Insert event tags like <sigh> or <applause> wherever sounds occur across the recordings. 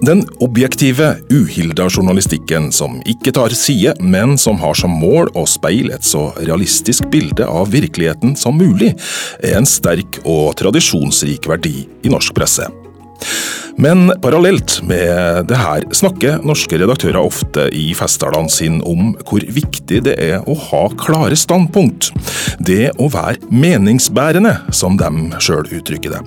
Den objektive, uhilda journalistikken som ikke tar side, men som har som mål å speile et så realistisk bilde av virkeligheten som mulig, er en sterk og tradisjonsrik verdi i norsk presse. Men parallelt med det her snakker norske redaktører ofte i festtalene sine om hvor viktig det er å ha klare standpunkt. Det å være meningsbærende, som de sjøl uttrykker det.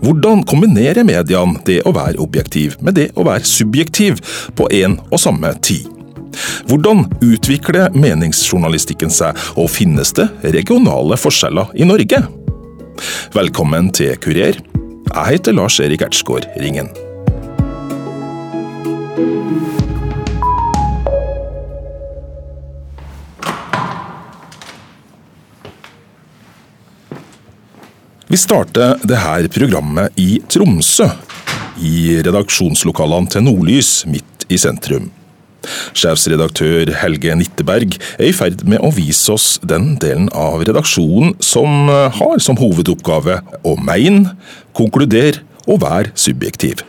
Hvordan kombinerer mediene det å være objektiv med det å være subjektiv på en og samme tid? Hvordan utvikler meningsjournalistikken seg, og finnes det regionale forskjeller i Norge? Velkommen til Kurer. Jeg heter Lars Erik Ertsgaard Ringen. Vi starter dette programmet i Tromsø, i redaksjonslokalene til Nordlys midt i sentrum. Sjefsredaktør Helge Nitteberg er i ferd med å vise oss den delen av redaksjonen som har som hovedoppgave å mene, konkludere og være subjektiv.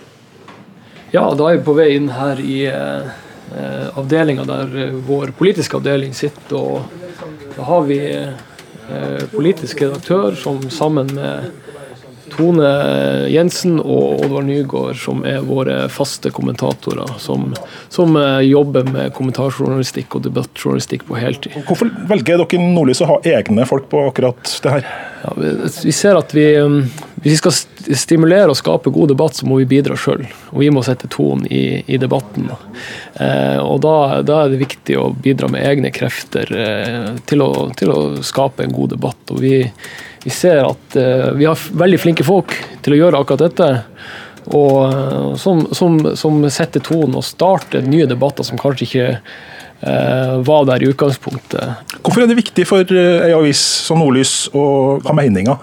Ja, da er vi på vei inn her i eh, avdelinga der vår politiske avdeling sitter. og Da har vi eh, politisk redaktør som sammen med Tone Jensen og Oddvar Nygaard, som er våre faste kommentatorer, som, som eh, jobber med kommentarjournalistikk og debattjournalistikk på heltid. Hvorfor velger dere Nordlys å ha egne folk på akkurat det her? Ja, vi, ser at vi, um, hvis vi skal stimulere og skape god debatt, så må vi bidra sjøl. Og vi må sette tonen i, i, debatten. Eh, og da, da, er det viktig å bidra med egne krefter eh, til, å, til, å, skape en god debatt. Og vi, vi ser at eh, vi har veldig flinke folk til å gjøre akkurat dette. Og som, som, som setter tonen og starter nye debatter som kanskje ikke var der i utgangspunktet. Hvorfor er det viktig for ei avis som Nordlys å ha meninger?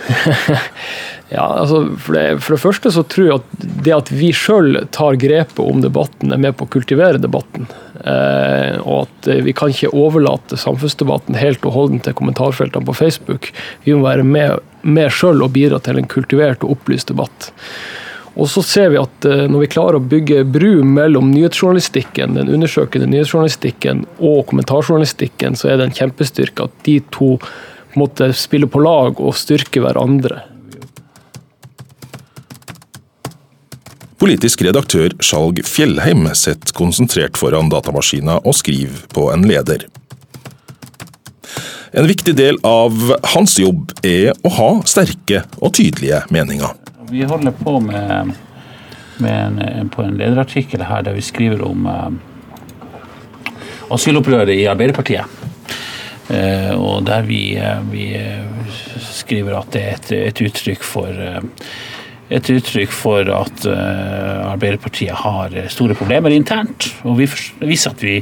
<laughs> ja, altså for det, for det, første så tror jeg at det at vi sjøl tar grepet om debatten, er med på å kultivere debatten. Eh, og at vi kan ikke overlate samfunnsdebatten helt og holden til kommentarfeltene på Facebook. Vi må være med, med sjøl og bidra til en kultivert og opplyst debatt. Og så ser vi at eh, når vi klarer å bygge bru mellom nyhetsjournalistikken, den undersøkende nyhetsjournalistikken og kommentarjournalistikken, så er det en kjempestyrke at de to måtte spille på lag og styrke hverandre. Politisk redaktør Skjalg Fjellheim sitter konsentrert foran datamaskina og skriver på en leder. En viktig del av hans jobb er å ha sterke og tydelige meninger. Vi holder på med, med en, på en lederartikkel her der vi skriver om uh, asylopprøret i Arbeiderpartiet. Uh, og der vi, uh, vi skriver at det er et, et uttrykk for et uttrykk for at Arbeiderpartiet har store problemer internt. Og vi viser at vi,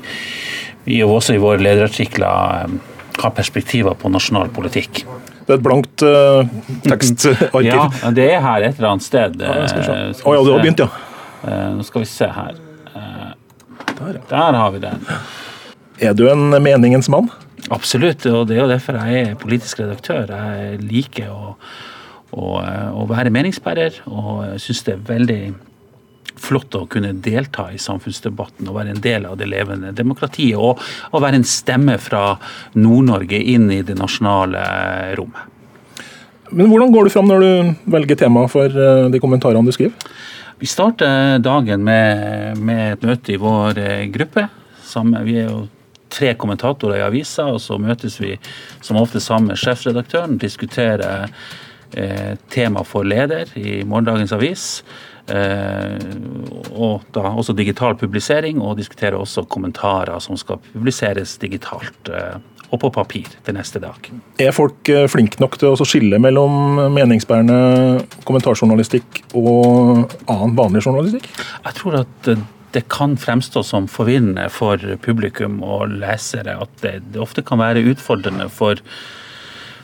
vi også i våre lederartikler har perspektiver på nasjonal politikk. Det er et blankt uh, tekstarkiv. Ja, det er her et eller annet sted. Å ja, oh, ja, du har begynt, ja. Uh, nå skal vi se her. Der, ja. Der har vi den. Er du en meningens mann? Absolutt, og det er jo derfor jeg er politisk redaktør. Jeg liker å, å, å være meningsbærer, og jeg syns det er veldig flott å kunne delta i samfunnsdebatten og være en del av det levende demokratiet. Og, og være en stemme fra Nord-Norge inn i det nasjonale rommet. Men Hvordan går du fram når du velger tema for eh, de kommentarene du skriver? Vi starter dagen med, med et møte i vår gruppe. gruppe. Vi er jo tre kommentatorer i avisa, og så møtes vi som ofte sammen med sjefsredaktøren, diskuterer eh, tema for leder i morgendagens avis. Eh, og da også digital publisering, og diskutere også kommentarer som skal publiseres digitalt eh, og på papir til neste dag. Er folk eh, flinke nok til å skille mellom meningsbærende kommentarjournalistikk og annen vanlig journalistikk? Jeg tror at det kan fremstå som forvirrende for publikum og lesere. At det, det ofte kan være utfordrende for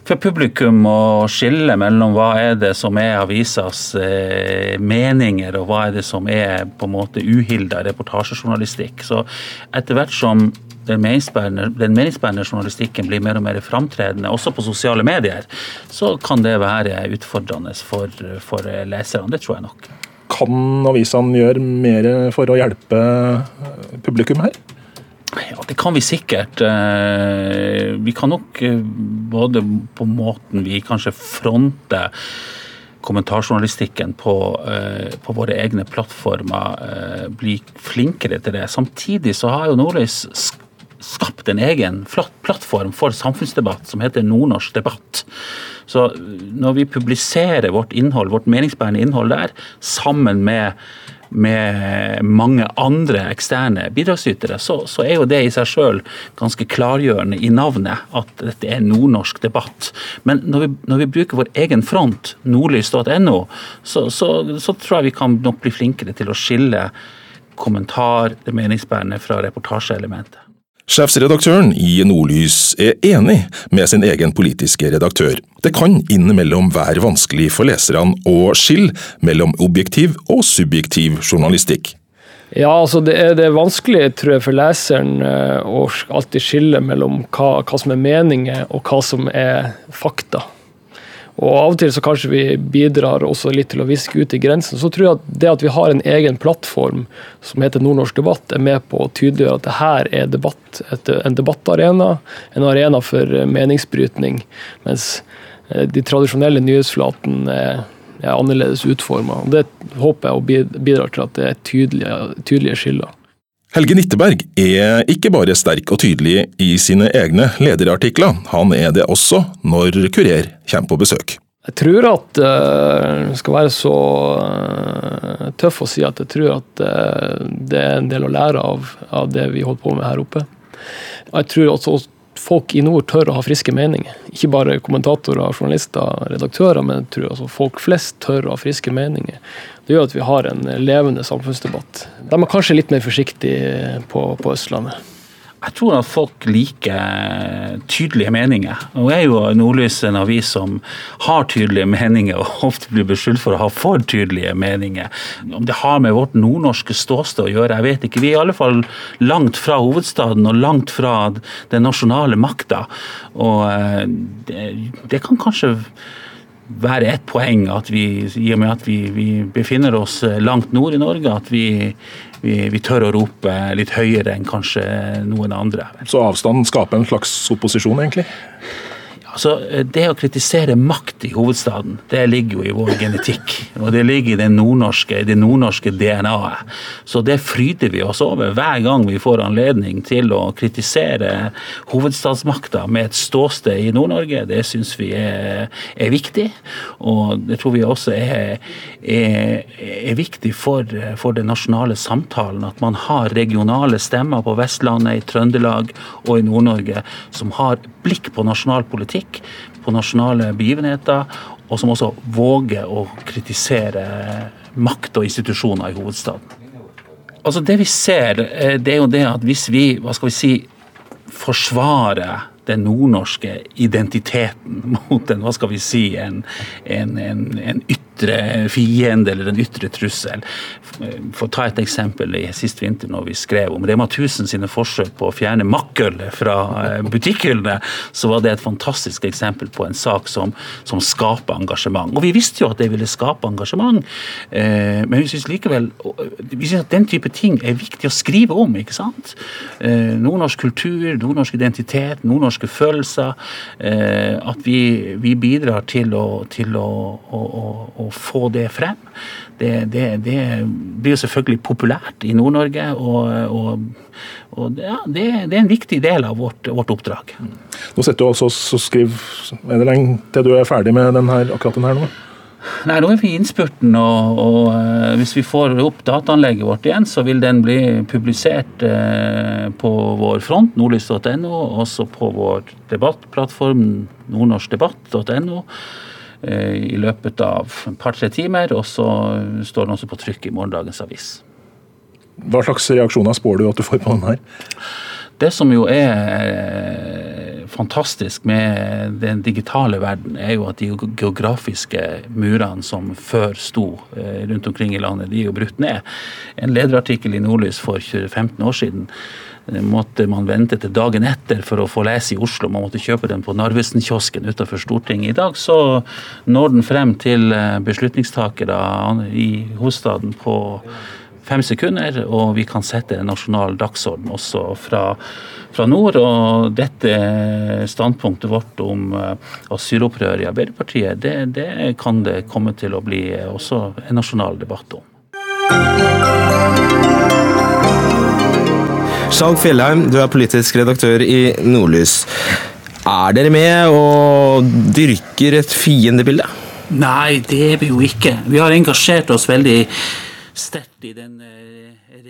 for publikum å skille mellom hva er det som er avisas eh, meninger, og hva er det som er på en måte uhilda reportasjejournalistikk. Så etter hvert som den meningsbærende, journalistikken blir mer og mer framtredende, også på sosiale medier, så kan det være utfordrende for, for leserne. Det tror jeg nok. Kan avisene gjøre mer for å hjelpe publikum her? Ja, Det kan vi sikkert. Vi kan nok både på måten vi kanskje fronter kommentarjournalistikken på, på, våre egne plattformer bli flinkere til det. Samtidig så har jo Nordlys skapt en egen plattform for samfunnsdebatt som heter Nordnorsk debatt. Så når vi publiserer vårt innhold, vårt meningsbærende innhold der, sammen med, med mange andre eksterne bidragsytere, så, så, er jo det i seg sjøl ganske klargjørende i navnet at dette er nordnorsk debatt. Men når vi, når vi bruker vår egen front, nordlys.no, så, så, så tror jeg vi kan nok bli flinkere til å skille kommentar, det meningsbærende, fra reportasjeelementet. Sjefsredaktøren i Nordlys er enig med sin egen politiske redaktør. Det kan innimellom være vanskelig for leserne å skille mellom objektiv og subjektiv journalistikk. Ja, altså det er, det er, vanskelig tror jeg, for leseren eh, å alltid skille mellom hva, hva som er meninger og hva som er fakta. Og Av og til så kanskje vi bidrar også litt til å viske ut i grensen. Så tror jeg at det at vi har en egen plattform som heter Nordnorsk debatt, er med på å tydeliggjøre at det her er debatt, en debattarena, en arena for meningsbrytning. Mens eh, de tradisjonelle nyhetsflatene er, er annerledes utforma. Det håper jeg bidrar til at det er tydelige, tydelige skiller. Helge Nitteberg er ikke bare sterk og tydelig i sine egne lederartikler, han er det også når Kurer kommer på besøk. Jeg tror at uh, skal være så uh, tøff å si at jeg tror at uh, det er en del å lære av, av, det vi holder på med her oppe. Jeg tror også folk i nord tør å ha friske meninger. Ikke bare kommentatorer, journalister, redaktører, men tror altså folk flest tør å ha friske meninger. Det gjør at vi har en levende samfunnsdebatt. De er kanskje litt mer forsiktige på, på Østlandet. Jeg tror at folk liker tydelige meninger. Nå er jo Nordlys en avis som har tydelige meninger, og ofte blir beskyldt for å ha for tydelige meninger. Om det har med vårt nordnorske ståsted å gjøre, jeg vet ikke. Vi er i alle fall langt fra hovedstaden og langt fra den nasjonale makta. Og eh, det, det kan kanskje være et poeng at vi, i og med at vi, vi befinner oss langt nord i Norge, at vi, vi, vi, tør å rope litt høyere enn kanskje noen andre. Så avstanden skaper en slags opposisjon, egentlig? Altså, Det å kritisere makt i hovedstaden, det ligger jo i vår genetikk. Og det ligger i det nordnorske, det nordnorske DNA-et. Så det fryder vi oss over hver gang vi får anledning til å kritisere hovedstadsmakta med et ståsted i Nord-Norge. Det syns vi er, er, viktig. Og det tror vi også er, er, er viktig for, for, den nasjonale samtalen. At man har regionale stemmer på Vestlandet, i Trøndelag og i Nord-Norge som har blikk på nasjonal politikk, på nasjonale begivenheter, og som også våger å kritisere makt og institusjoner i hovedstaden. Altså Det vi ser, eh, det er jo det at hvis vi hva skal vi si, forsvarer den nordnorske identiteten <laughs> mot en hva skal vi si, en, en, en, en ytre fiende eller en ytre trussel. For å ta et eksempel i sist vinter når vi skrev om Rema 1000 sine forsøk på å fjerne makkøl fra eh, butikkhyllene, så var det et fantastisk eksempel på en sak som, som skaper engasjement. Og vi visste jo at det ville skape engasjement, eh, men vi syns likevel vi synes at den type ting er viktig å skrive om. ikke sant? Eh, nordnorsk kultur, nordnorsk identitet, nordnorske norske følelser. Eh, at vi, vi bidrar til, å, til å, å, å, få det frem. Det, det, det, blir jo selvfølgelig populært i Nord-Norge, og, og, og ja, det, det, er en viktig del av vårt, vårt oppdrag. Nå sitter du altså og skriver Er det lenge til du er ferdig med den her, akkurat den her nå? Nei, nå er vi i innspurten, og, og uh, hvis vi får opp dataanlegget vårt igjen, så vil den bli publisert uh, på vår front, nordlys.no, også på vår debattplattform nordnorskdebatt.no i løpet av et par-tre timer. Og så står den også på trykk i morgendagens avis. Hva slags reaksjoner spår du at du får på den her? Det som jo er fantastisk med den digitale verden, er jo at de geografiske murene som før sto eh, rundt omkring i landet, de er jo brutt ned. En lederartikkel i Nordlys for 15 år siden måtte man vente til dagen etter for å få lese i Oslo. Man måtte kjøpe den på Narvesen-kiosken utenfor Stortinget. I dag så når den frem til beslutningstakere i hovedstaden på fem sekunder, og vi kan sette en nasjonal dagsorden også fra, fra nord. Og dette standpunktet vårt om uh, asylopprøret i Arbeiderpartiet, det, det, kan det komme til å bli også en nasjonal debatt om. Skjalg Fjellheim, du er politisk redaktør i Nordlys. Er dere med og dyrker et fiendebilde? Nei, det er vi jo ikke. Vi har engasjert oss veldig sterkt i den eh,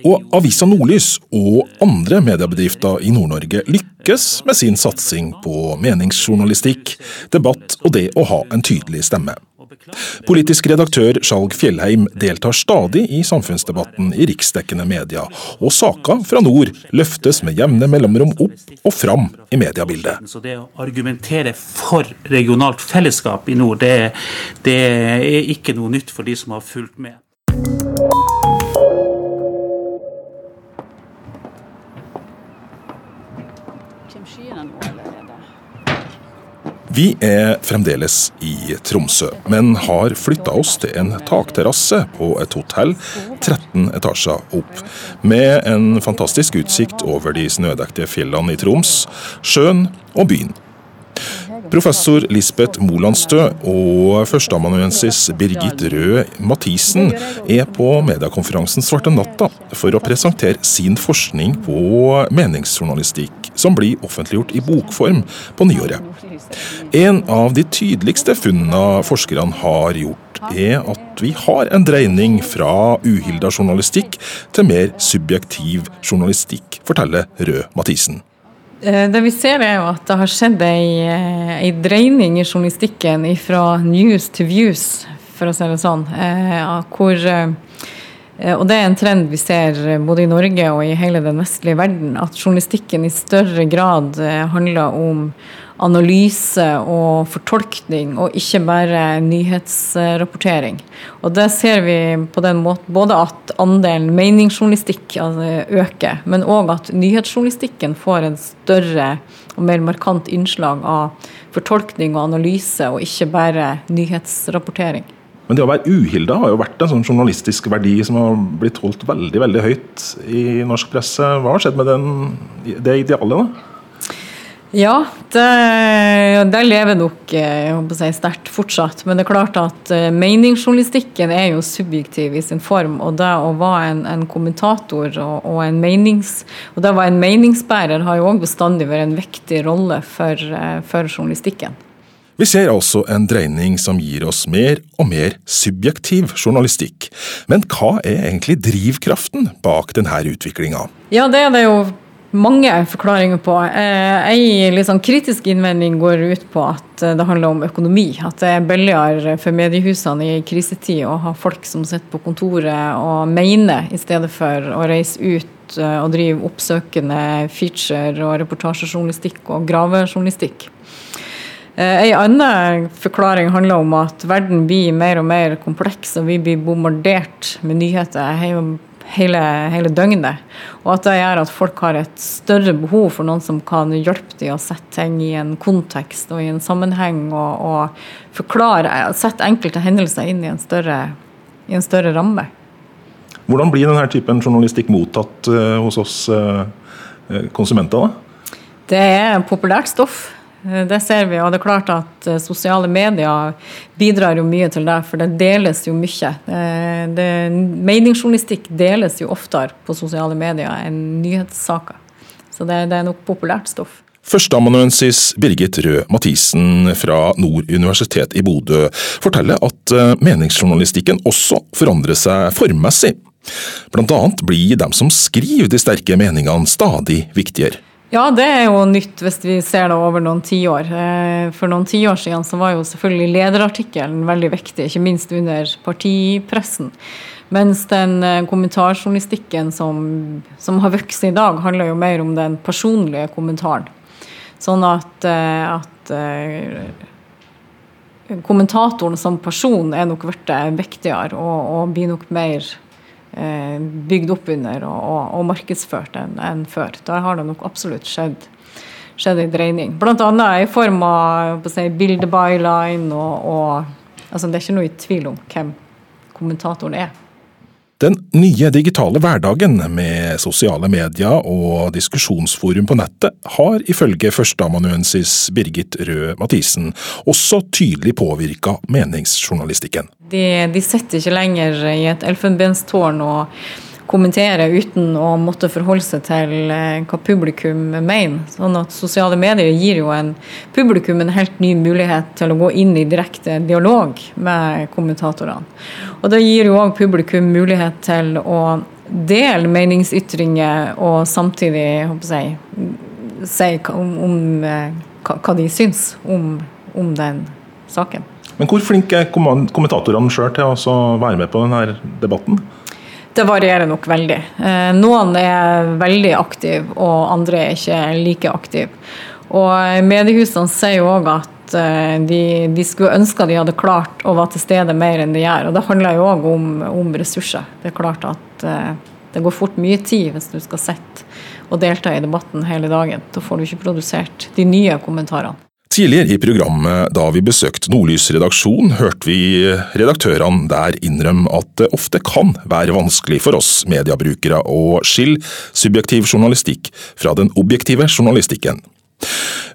og Avisa Nordlys og andre mediebedrifter i Nord-Norge lykkes med sin satsing på meningsjournalistikk, debatt og det å ha en tydelig stemme. Politisk redaktør Skjalg Fjellheim deltar stadig i samfunnsdebatten i riksdekkende media, og saker fra nord løftes med jevne mellomrom opp og fram i mediebildet. Så det å argumentere for regionalt fellesskap i nord, det, det er ikke noe nytt for de som har fulgt med. Vi er fremdeles i Tromsø, men har flytta oss til en takterrasse på et hotell 13 etasjer opp, med en fantastisk utsikt over de snødekte fjellene i Troms, sjøen og byen. Professor Lisbeth Molandstø og førsteamanuensis Birgit Røe Mathisen er på mediekonferansen Svarte natta for å presentere sin forskning på meningsjournalistikk, som blir offentliggjort i bokform på nyåret. En av de tydeligste funnene forskerne har gjort, er at vi har en dreining fra uhilda journalistikk til mer subjektiv journalistikk, forteller Røe Mathisen. Eh, det vi ser er jo at det har skjedd ei, ei eh, dreining i journalistikken fra news til views, for å si det sånn. Eh, hvor, og det er en trend vi ser både i Norge og i hele den vestlige verden, at journalistikken i større grad handler om analyse og fortolkning, og ikke bare nyhetsrapportering. Og det ser vi på den måten både at andelen meningsjournalistikk altså, øker, men òg at nyhetsjournalistikken får en større og mer markant innslag av fortolkning og analyse, og ikke bare nyhetsrapportering. Men det å være uhilda har jo vært en sånn journalistisk verdi som har blitt holdt veldig veldig høyt i norsk presse. Hva har skjedd med den, det idealet? da? Ja, det, det lever nok eh, si, sterkt fortsatt. Men det er klart at eh, meningsjournalistikken er jo subjektiv i sin form. Og det å være en, en kommentator og, og, en menings, og det å være en meningsbærer har jo òg bestandig vært en viktig rolle for, eh, for journalistikken. Vi ser altså en dreining som gir oss mer og mer subjektiv journalistikk. Men hva er egentlig drivkraften bak denne utviklinga? Ja, det er det jo mange forklaringer på. Eh, en litt sånn kritisk innvending går ut på at eh, det handler om økonomi. At det er billigere for mediehusene i krisetid å ha folk som sitter på kontoret og mener, i stedet for å reise ut eh, og drive oppsøkende feature og reportasjejournalistikk og gravejournalistikk. En annen forklaring handler om at verden blir mer og mer kompleks, og vi blir bombardert med nyheter hele, hele, døgnet. Og at det gjør at folk har et større behov for noen som kan hjelpe dem å sette ting i en kontekst og i en sammenheng, og, og forklare, sette enkelte hendelser inn i en større, i en større ramme. Hvordan blir denne typen journalistikk mottatt uh, hos oss uh, konsumenter? da? Det er populært stoff. Eh, det ser vi, og det er klart at eh, sosiale medier bidrar jo mye til det, for det deles jo mye. Eh, meningsjournalistikk deles jo oftere på sosiale medier enn nyhetssaker. Så det, det er nok populært stoff. Førsteamanuensis Birgit Røe Mathisen fra Nord universitet i Bodø forteller at meningsjournalistikken også forandrer seg formmessig. Blant annet blir de som skriver de sterke meningene stadig viktigere. Ja, det er jo nytt hvis vi ser det over noen tiår. Eh, for noen tiår siden så var jo selvfølgelig lederartikkelen veldig viktig, ikke minst under partipressen. Mens den eh, kommentarjournalistikken som, som har vokst i dag, handler jo mer om den personlige kommentaren. Sånn at, eh, at kommentatoren som person er nok blitt viktigere og, og blir nok mer bygd opp under og, og, og markedsført enn en før. Der har det nok absolutt skjedd, skjedd en dreining. Annet i form av si, bildebyline og, og altså Det er ikke noe i tvil om hvem kommentatoren er. Den nye digitale hverdagen med sosiale medier og diskusjonsforum på nettet har ifølge førsteamanuensis Birgit Røe Mathisen også tydelig påvirka meningsjournalistikken. De, de sitter ikke lenger i et elfenbenstårn og kommentere uten å måtte forholde seg til eh, hva publikum mener. Sånn at Sosiale medier gir jo en publikum en helt ny mulighet til å gå inn i direkte dialog med kommentatorene. Og det gir jo òg publikum mulighet til å dele meningsytringer og samtidig jeg, si om, om eh, hva de syns om, om den saken. Men hvor flinke er kommentatorene sjøl til å være med på denne debatten? Det varierer nok veldig. Eh, noen er veldig aktive, og andre er ikke like aktive. Og mediehusene sier jo òg at eh, de, de, skulle ønske de hadde klart å være til stede mer enn de gjør. Og det handler jo òg om, om, ressurser. Det er klart at eh, det går fort mye tid hvis du skal sitte og delta i debatten hele dagen. Da får du ikke produsert de nye kommentarene. Tidligere i programmet da vi besøkte Nordlys redaksjon, hørte vi redaktørene der innrømme at det ofte kan være vanskelig for oss mediebrukere å skille subjektiv journalistikk fra den objektive journalistikken.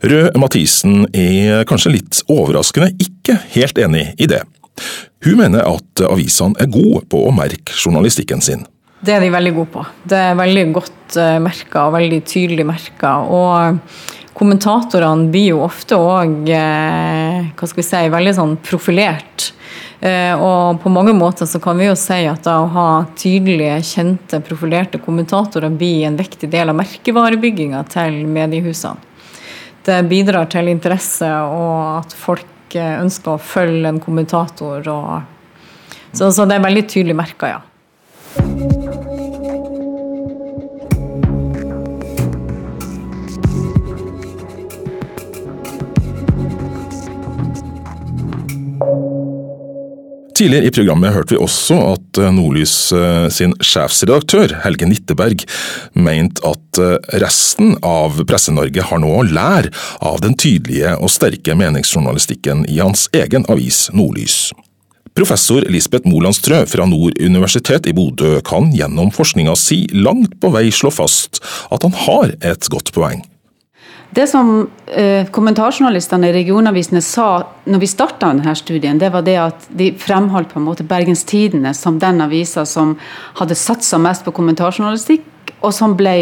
Røe Mathisen er kanskje litt overraskende ikke helt enig i det. Hun mener at avisene er gode på å merke journalistikken sin. Det er de veldig gode på. Det er veldig godt eh, merka og veldig tydelig merka. Og kommentatorene blir jo ofte òg eh, hva skal vi si, veldig sånn profilert. Eh, og på mange måter så kan vi jo si at da å ha tydelige, kjente, profilerte kommentatorer blir en viktig del av merkevarebygginga til mediehusene. Det bidrar til interesse og at folk eh, ønsker å følge en kommentator. Og, så, så det er veldig tydelig merka, ja. Tidligere i programmet hørte vi også at eh, Nordlys eh, sin sjefsredaktør, Helge Nitteberg, mente at eh, resten av Presse-Norge har noe å lære av den tydelige og sterke meningsjournalistikken i hans egen avis Nordlys. Professor Lisbeth Molandstrø fra Nord universitet i Bodø kan gjennom forskninga si langt på vei slå fast at han har et godt poeng. Det som eh, kommentarjournalistene i regionavisene sa når vi starta denne studien, det var det at de fremholdt på en måte Bergens Tidende som den avisa som hadde satsa mest på kommentarjournalistikk, og som ble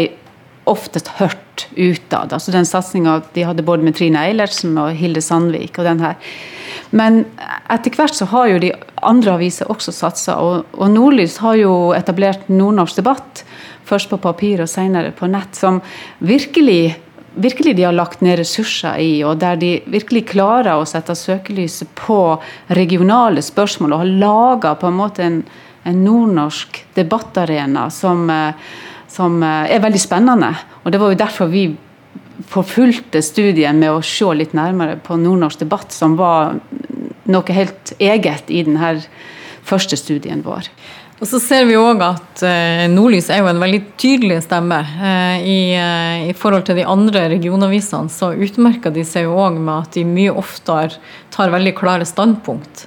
oftest hørt utad. Altså den satsinga de hadde både med Trine Eilertsen og Hilde Sandvik. og den her. Men etter hvert så har jo de andre aviser også satsa, og, og Nordlys har jo etablert Nordnorsk debatt, først på papir og senere på nett, som virkelig virkelig de har lagt ned ressurser i, og der de virkelig klarer å sette søkelyset på regionale spørsmål, og har laga en en, en nordnorsk debattarena som, eh, som, eh, er veldig spennende. Og Det var jo derfor vi forfulgte studien med å se litt nærmere på nordnorsk debatt, som var noe helt eget i denne første studien vår. Og så ser vi òg at eh, Nordlys er jo en veldig tydelig stemme. Eh, i, eh, I, forhold til de andre regionavisene så utmerker de seg jo òg med at de mye oftere tar veldig klare standpunkt.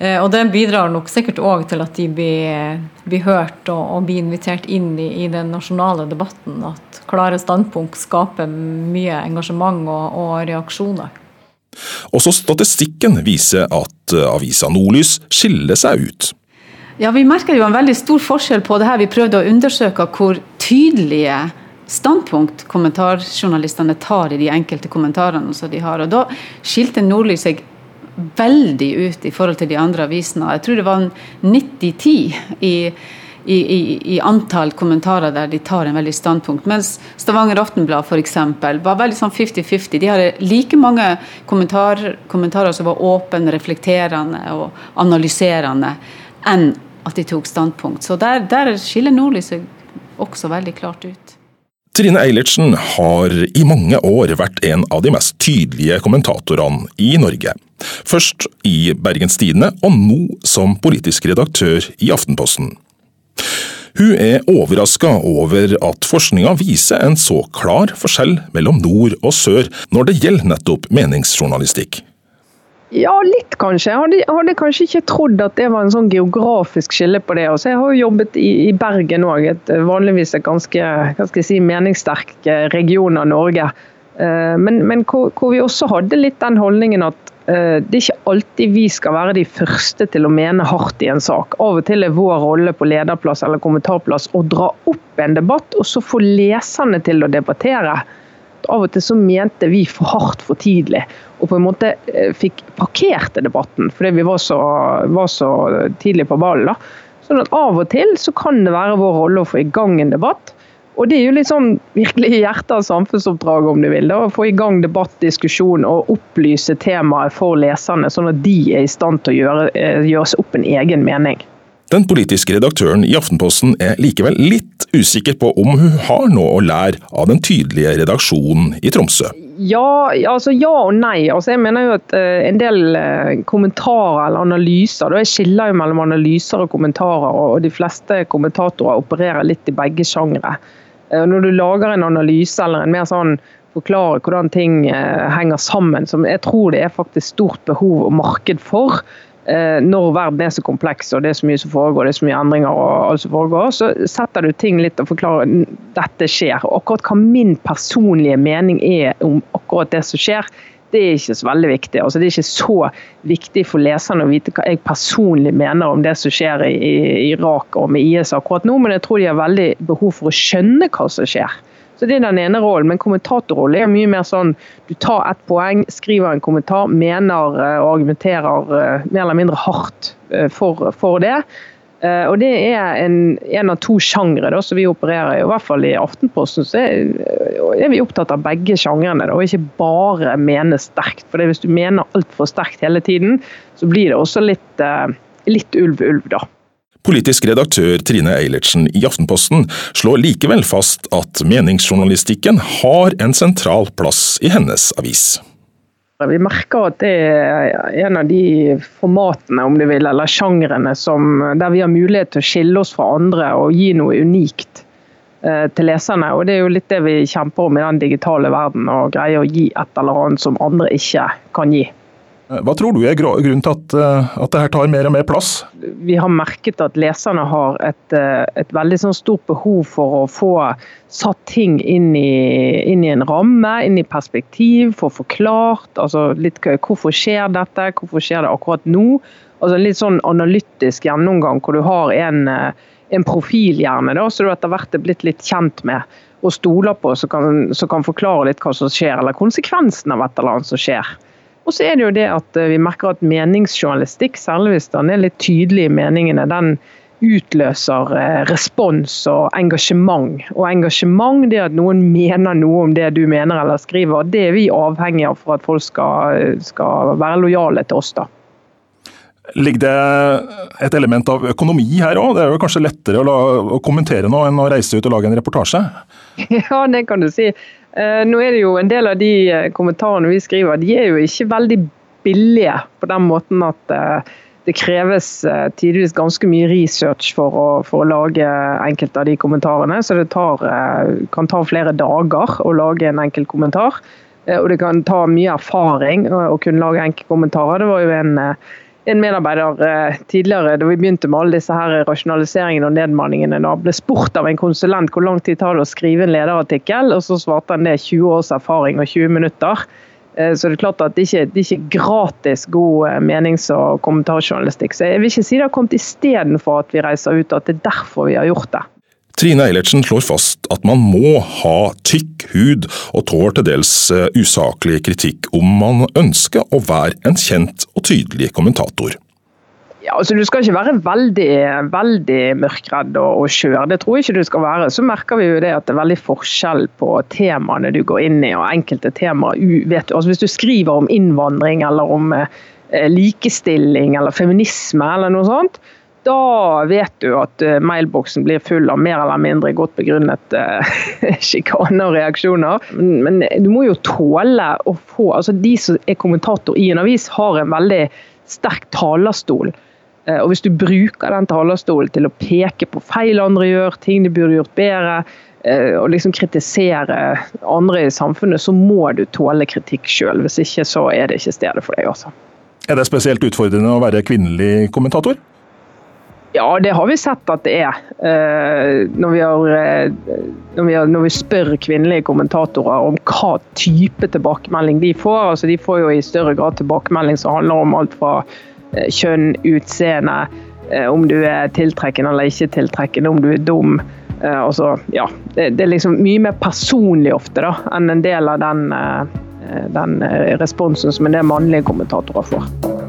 Og det bidrar nok sikkert òg til at de blir, blir hørt og, og, blir invitert inn i, i, den nasjonale debatten. At klare standpunkt skaper mye engasjement og, og reaksjoner. Også statistikken viser at avisa Nordlys skiller seg ut. Ja, Vi merker jo en veldig stor forskjell på det her. Vi prøvde å undersøke hvor tydelige standpunkt kommentarjournalistene tar i de enkelte kommentarene som de har. Og Da skilte Nordly seg veldig ut i forhold til de andre avisene. Jeg tror det var 90-10 i, i, i, i, antall kommentarer der de tar en veldig standpunkt. Mens Stavanger Aftenblad f.eks. var veldig sånn 50-50. De hadde like mange kommentar, kommentarer som var åpne, reflekterende og analyserende enn at de tok standpunkt. Så der, der skiller Nordli seg også veldig klart ut. Trine Eilertsen har i mange år vært en av de mest tydelige kommentatorene i Norge. Først i Bergens Tidende, og nå som politisk redaktør i Aftenposten. Hun er overraska over at forskninga viser en så klar forskjell mellom nord og sør når det gjelder nettopp meningsjournalistikk. Ja, litt kanskje. Jeg hadde, hadde, kanskje ikke trodd at det var en sånn geografisk skille på det. Også jeg har jo jobbet i, i Bergen òg, vanligvis et ganske hva skal jeg si, meningssterk eh, region av Norge. Uh, men, men hvor, hvor, vi også hadde litt den holdningen at det er ikke alltid vi skal være de første til å mene hardt i en sak. Av og til er vår rolle på lederplass eller kommentarplass å dra opp en debatt, og så få leserne til å debattere. Av og til så mente vi for hardt for tidlig og på en måte eh, fikk parkerte debatten fordi vi var så, var så tidlig på ballen. Sånn at Av og til så kan det være vår rolle å få i gang en debatt. Og Det er jo litt sånn virkelig hjertet av samfunnsoppdraget, om du vil. da, Å få i gang debatt, diskusjon og opplyse temaet for leserne, sånn at de er i stand til å gjøre, eh, gjøre seg opp en egen mening. Den politiske redaktøren i Aftenposten er likevel litt usikker på om hun har noe å lære av den tydelige redaksjonen i Tromsø. Ja, altså ja og nei. Altså jeg mener jo at uh, En del uh, kommentarer eller analyser Jeg skiller jo mellom analyser og kommentarer, og, de fleste kommentatorer opererer litt i begge sjangre. Uh, når du lager en analyse eller en mer sånn forklare hvordan ting henger sammen, som jeg tror det er faktisk stort behov og marked for, Eh, når verden er så kompleks og det er så mye som foregår, det er så mye endringer og alt som foregår, så setter du ting litt og forklarer dette skjer. Og akkurat hva min personlige mening er om akkurat det som skjer, det er ikke så veldig viktig. Altså, det er ikke så viktig for leserne å vite hva jeg personlig mener om det som skjer i, i Irak og med IS akkurat nå, men jeg tror de har veldig behov for å skjønne hva som skjer. Så Det er den ene rollen. Men kommentatorrollen er mye mer sånn du tar ett poeng, skriver en kommentar, mener eh, og argumenterer eh, mer eller mindre hardt eh, for, for det. Og Det er en, en av to sjangre som vi opererer i. I hvert fall i Aftenposten så er, er vi opptatt av begge sjangrene, og ikke bare mene sterkt. For Hvis du mener altfor sterkt hele tiden, så blir det også litt, litt ulv-ulv, da. Politisk redaktør Trine Eilertsen i Aftenposten slår likevel fast at meningsjournalistikken har en sentral plass i hennes avis. Vi merker at det er en av de formatene om du vil, eller sjangrene der vi har mulighet til å skille oss fra andre og gi noe unikt eh, til leserne. Og Det er jo litt det vi kjemper om i den digitale verden, å greie å gi et eller annet som andre ikke kan gi. Eh, hva tror du er grunnen til at, eh, at dette tar mer og mer plass? Vi har merket at leserne har et, eh, et veldig sånn stort behov for å få satt ting inn i, inn i, en ramme, inn i perspektiv, få forklart. altså litt Hvorfor skjer dette, hvorfor skjer det akkurat nå? Altså En litt sånn analytisk gjennomgang hvor du har en, en profil gjerne, da, så du etter hvert er blitt litt kjent med og stoler på, som kan, kan forklare litt hva som skjer, eller konsekvensen av et eller annet som skjer. Og så er det jo det at eh, vi merker at meningsjournalistikk, særlig hvis den er litt tydelig i meningene, den utløser eh, respons og engasjement. Og engasjement, det at noen mener noe om det du mener eller skriver, det er vi avhengig av for at folk skal, skal være lojale til oss. da. Ligger det et element av økonomi her òg? Det er jo kanskje lettere å, la, å kommentere noe enn å reise ut og lage en reportasje? <laughs> Ja, det kan du si. Eh, nå er det jo En del av de eh, kommentarene vi skriver, de er jo ikke veldig billige på den måten at eh, det kreves tidvis ganske mye research for å, for å lage enkelte av de kommentarene. Så det tar, kan ta flere dager å lage en enkel kommentar. Og det kan ta mye erfaring å kunne lage enkeltkommentarer. Det var jo en en medarbeider eh, tidligere, da vi begynte med alle disse her rasjonaliseringene og nedmanningene, da ble spurt av en konsulent hvor lang tid tar det å skrive en lederartikkel, og så svarte han det 20 års erfaring og 20 minutter. Eh, så det er klart at det ikke det er ikke gratis god eh, menings- og kommentarjournalistikk. Så jeg vil ikke si det har kommet istedenfor at vi reiser ut, at det er derfor vi har gjort det. Trine Eilertsen slår fast at man må ha tykk hud og tåler til dels eh, usaklig kritikk om man ønsker å være en kjent og tydelig kommentator. Ja, altså Du skal ikke være veldig, veldig mørkredd og, og skjør, det tror jeg ikke du skal være. Så merker vi jo det at det er veldig forskjell på temaene du går inn i, og enkelte temaer. Vet altså Hvis du skriver om innvandring eller om eh, likestilling eller feminisme eller noe sånt, da vet du at eh, mailboksen blir full av mer eller mindre godt begrunnet uh, <laughs> sjikane og reaksjoner. Men, men, du må jo tåle å få altså De som er kommentator i en avis, har en veldig sterk talerstol. Og Hvis du bruker den talerstolen til å peke på feil andre gjør, ting de burde gjort bedre, og liksom kritisere andre i samfunnet, så må du tåle kritikk sjøl. Hvis ikke så er det ikke stedet for deg. altså. Er det spesielt utfordrende å være kvinnelig kommentator? Ja, det har vi sett at det er. Eh, når vi, har, eh, når, vi har, når vi, spør kvinnelige kommentatorer om hva type tilbakemelding de får. altså De får jo i større grad tilbakemelding som handler om alt fra eh, kjønn, utseende, om du er tiltrekkende eller ikke tiltrekkende, om du er dum. Altså, ja, det, er liksom mye mer personlig ofte da, enn en del av den, den responsen som en del mannlige kommentatorer får.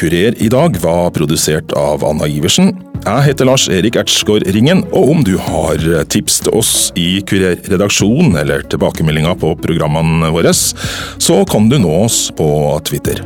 Kurer i dag var produsert av Anna Iversen. Jeg heter Lars Erik Ertsgaard Ringen, og om du har tips til oss i Kurer-redaksjonen eller tilbakemeldinger på programmene våre, så kan du nå oss på Twitter.